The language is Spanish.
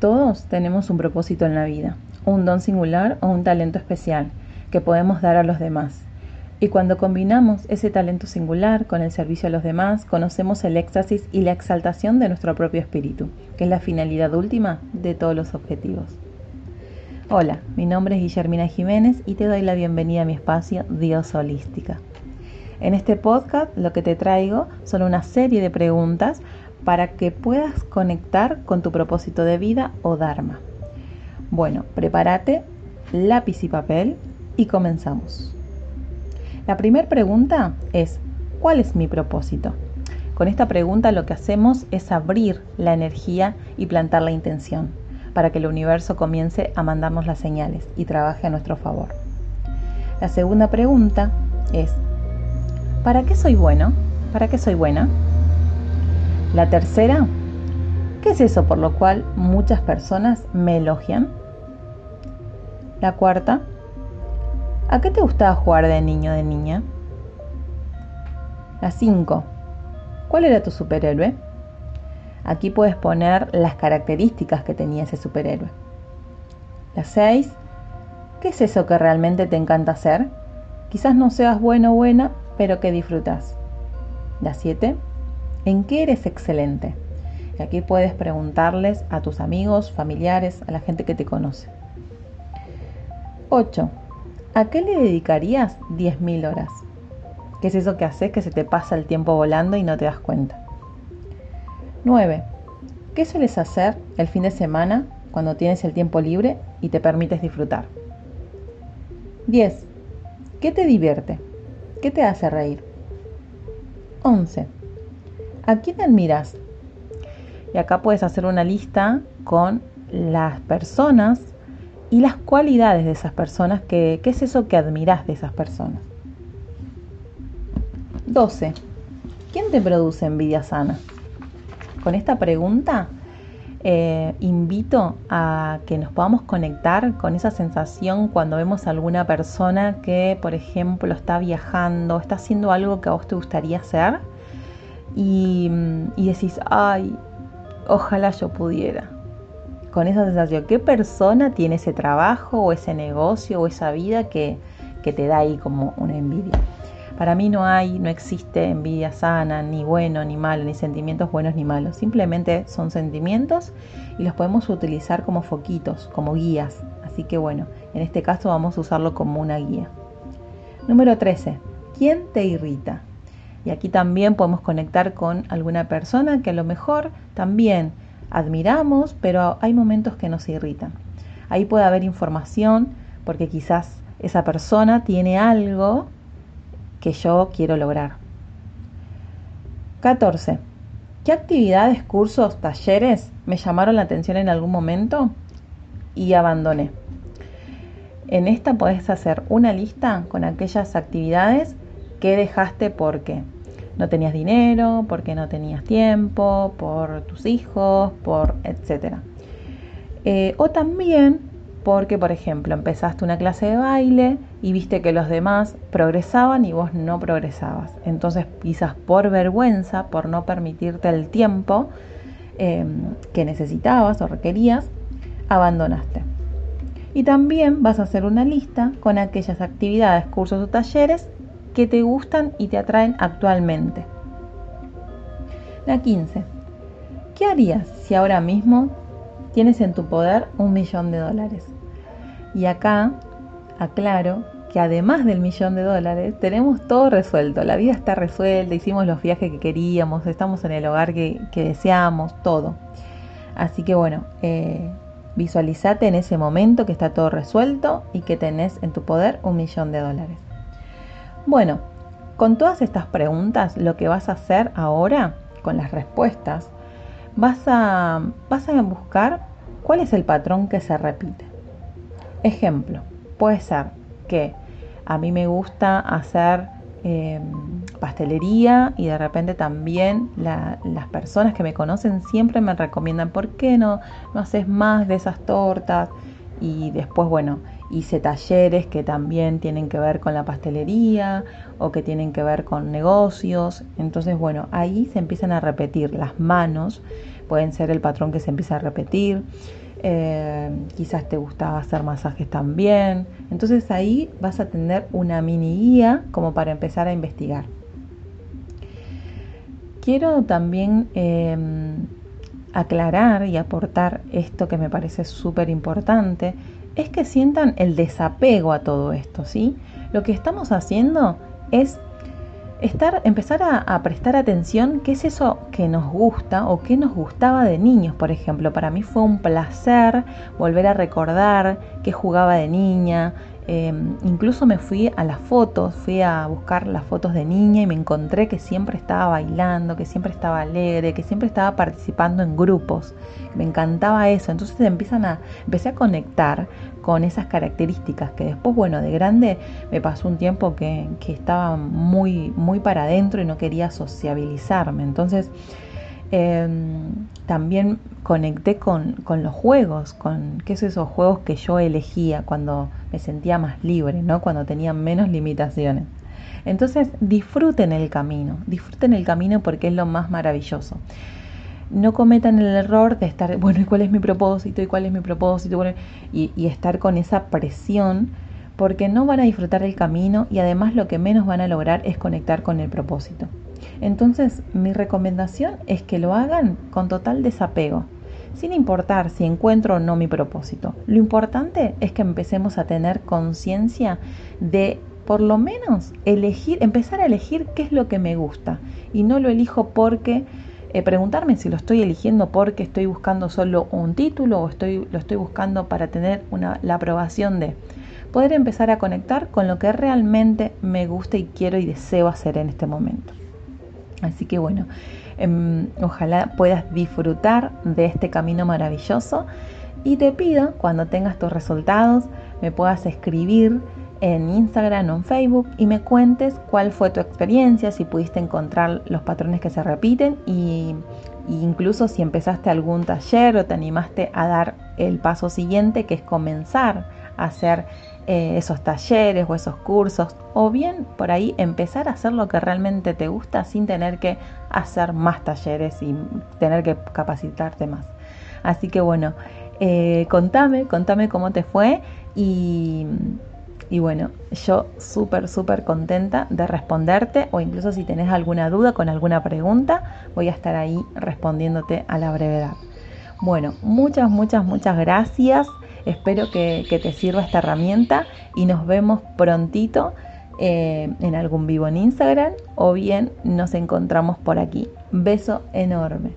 Todos tenemos un propósito en la vida, un don singular o un talento especial que podemos dar a los demás. Y cuando combinamos ese talento singular con el servicio a los demás, conocemos el éxtasis y la exaltación de nuestro propio espíritu, que es la finalidad última de todos los objetivos. Hola, mi nombre es Guillermina Jiménez y te doy la bienvenida a mi espacio Dios Holística. En este podcast lo que te traigo son una serie de preguntas para que puedas conectar con tu propósito de vida o Dharma. Bueno, prepárate lápiz y papel y comenzamos. La primera pregunta es, ¿cuál es mi propósito? Con esta pregunta lo que hacemos es abrir la energía y plantar la intención para que el universo comience a mandarnos las señales y trabaje a nuestro favor. La segunda pregunta es, ¿para qué soy bueno? ¿Para qué soy buena? La tercera, ¿qué es eso por lo cual muchas personas me elogian? La cuarta, ¿a qué te gustaba jugar de niño o de niña? La cinco, ¿cuál era tu superhéroe? Aquí puedes poner las características que tenía ese superhéroe. La seis, ¿qué es eso que realmente te encanta hacer? Quizás no seas bueno o buena, pero que disfrutas. La siete, ¿En qué eres excelente? Y aquí puedes preguntarles a tus amigos, familiares, a la gente que te conoce. 8. ¿A qué le dedicarías 10.000 horas? ¿Qué es eso que haces que se te pasa el tiempo volando y no te das cuenta? 9. ¿Qué sueles hacer el fin de semana cuando tienes el tiempo libre y te permites disfrutar? 10. ¿Qué te divierte? ¿Qué te hace reír? 11. ¿A quién admiras? Y acá puedes hacer una lista con las personas y las cualidades de esas personas. ¿Qué es eso que admiras de esas personas? 12. ¿Quién te produce envidia sana? Con esta pregunta eh, invito a que nos podamos conectar con esa sensación cuando vemos a alguna persona que, por ejemplo, está viajando, está haciendo algo que a vos te gustaría hacer y, decís, ay, ojalá yo pudiera. Con esa sensación, ¿qué persona tiene ese trabajo o ese negocio o esa vida que, que te da ahí como una envidia? Para mí no hay, no existe envidia sana, ni bueno ni malo, ni sentimientos buenos ni malos. Simplemente son sentimientos y los podemos utilizar como foquitos, como guías. Así que bueno, en este caso vamos a usarlo como una guía. Número 13. ¿Quién te irrita? Y aquí también podemos conectar con alguna persona que a lo mejor también admiramos, pero hay momentos que nos irritan. Ahí puede haber información porque quizás esa persona tiene algo que yo quiero lograr. 14. ¿Qué actividades, cursos, talleres me llamaron la atención en algún momento y abandoné? En esta puedes hacer una lista con aquellas actividades ¿Qué dejaste porque no tenías dinero, porque no tenías tiempo, por tus hijos, por etcétera? Eh, o también porque, por ejemplo, empezaste una clase de baile y viste que los demás progresaban y vos no progresabas. Entonces, quizás por vergüenza, por no permitirte el tiempo em, que necesitabas o requerías, abandonaste. Y también vas a hacer una lista con aquellas actividades, cursos o talleres que te gustan y te atraen actualmente. La 15. ¿Qué harías si ahora mismo tienes en tu poder un millón de dólares? Y acá aclaro que además del millón de dólares tenemos todo resuelto, la vida está resuelta, hicimos los viajes que queríamos, estamos en el hogar que, deseamos, todo. Así que bueno, eh, visualizate en ese momento que está todo resuelto y que tenés en tu poder un millón de dólares. Bueno, con todas estas preguntas, lo que vas a hacer ahora, con las respuestas, vas a, vas a buscar cuál es el patrón que se repite. Ejemplo, puede ser que a mí me gusta hacer em, pastelería y de repente también las personas que me conocen siempre me recomiendan, ¿por qué no, no haces más de esas tortas? Y después, bueno, hice talleres que también tienen que ver con la pastelería o que tienen que ver con negocios. Entonces, bueno, ahí se empiezan a repetir las manos, pueden ser el patrón que se empieza a repetir. eh, quizás te gustaba hacer masajes también. Entonces ahí vas a tener una mini guía como para empezar a investigar. Quiero también em, aclarar y aportar esto que me parece súper importante, es que sientan el desapego a todo esto, ¿sí? Lo que estamos haciendo es estar, empezar a, prestar atención qué es eso que nos gusta o qué nos gustaba de niños, por ejemplo. Para mí fue un placer volver a recordar qué jugaba de niña. Em, incluso me fui a las fotos, fui a buscar las fotos de niña y me encontré que siempre estaba bailando, que siempre estaba alegre, que siempre estaba participando en grupos. Me encantaba eso. Entonces empecé a conectar con esas características que después, bueno, de grande me pasó un tiempo que, estaba muy, muy para adentro y no quería sociabilizarme. Entonces, em, también conecté con, los juegos, con qué es esos juegos que yo elegía cuando me sentía más libre, ¿no? Cuando tenía menos limitaciones. Entonces disfruten el camino, disfruten el camino porque es lo más maravilloso no cometan el error de estar, bueno, ¿y cuál es mi propósito? ¿Y cuál es mi propósito? y, estar con esa presión porque no van a disfrutar del camino y además lo que menos van a lograr es conectar con el propósito. Entonces, mi recomendación es que lo hagan con total desapego, sin importar si encuentro o no mi propósito. Lo importante es que empecemos a tener conciencia de por lo menos elegir, empezar a elegir qué es lo que me gusta y no lo elijo porque eh, preguntarme si lo estoy eligiendo porque estoy buscando solo un título o estoy, lo estoy buscando para tener la aprobación de poder empezar a conectar con lo que realmente me gusta y quiero y deseo hacer en este momento. Así que bueno, em, ojalá puedas disfrutar de este camino maravilloso y te pido cuando tengas tus resultados me puedas escribir en Instagram o en Facebook y me cuentes cuál fue tu experiencia, si pudiste encontrar los patrones que se repiten y, incluso si empezaste algún taller o te animaste a dar el paso siguiente que es comenzar a hacer eh, esos talleres o esos cursos o bien por ahí empezar a hacer lo que realmente te gusta sin tener que hacer más talleres y tener que capacitarte más. Así que bueno, eh, contame, contame cómo te fue y y bueno, yo súper, súper contenta de responderte o incluso si tenés alguna duda con alguna pregunta, voy a estar ahí respondiéndote a la brevedad. Bueno, muchas, muchas, muchas gracias. Espero que, te sirva esta herramienta y nos vemos prontito eh, en algún vivo en Instagram o bien nos encontramos por aquí. Beso enorme.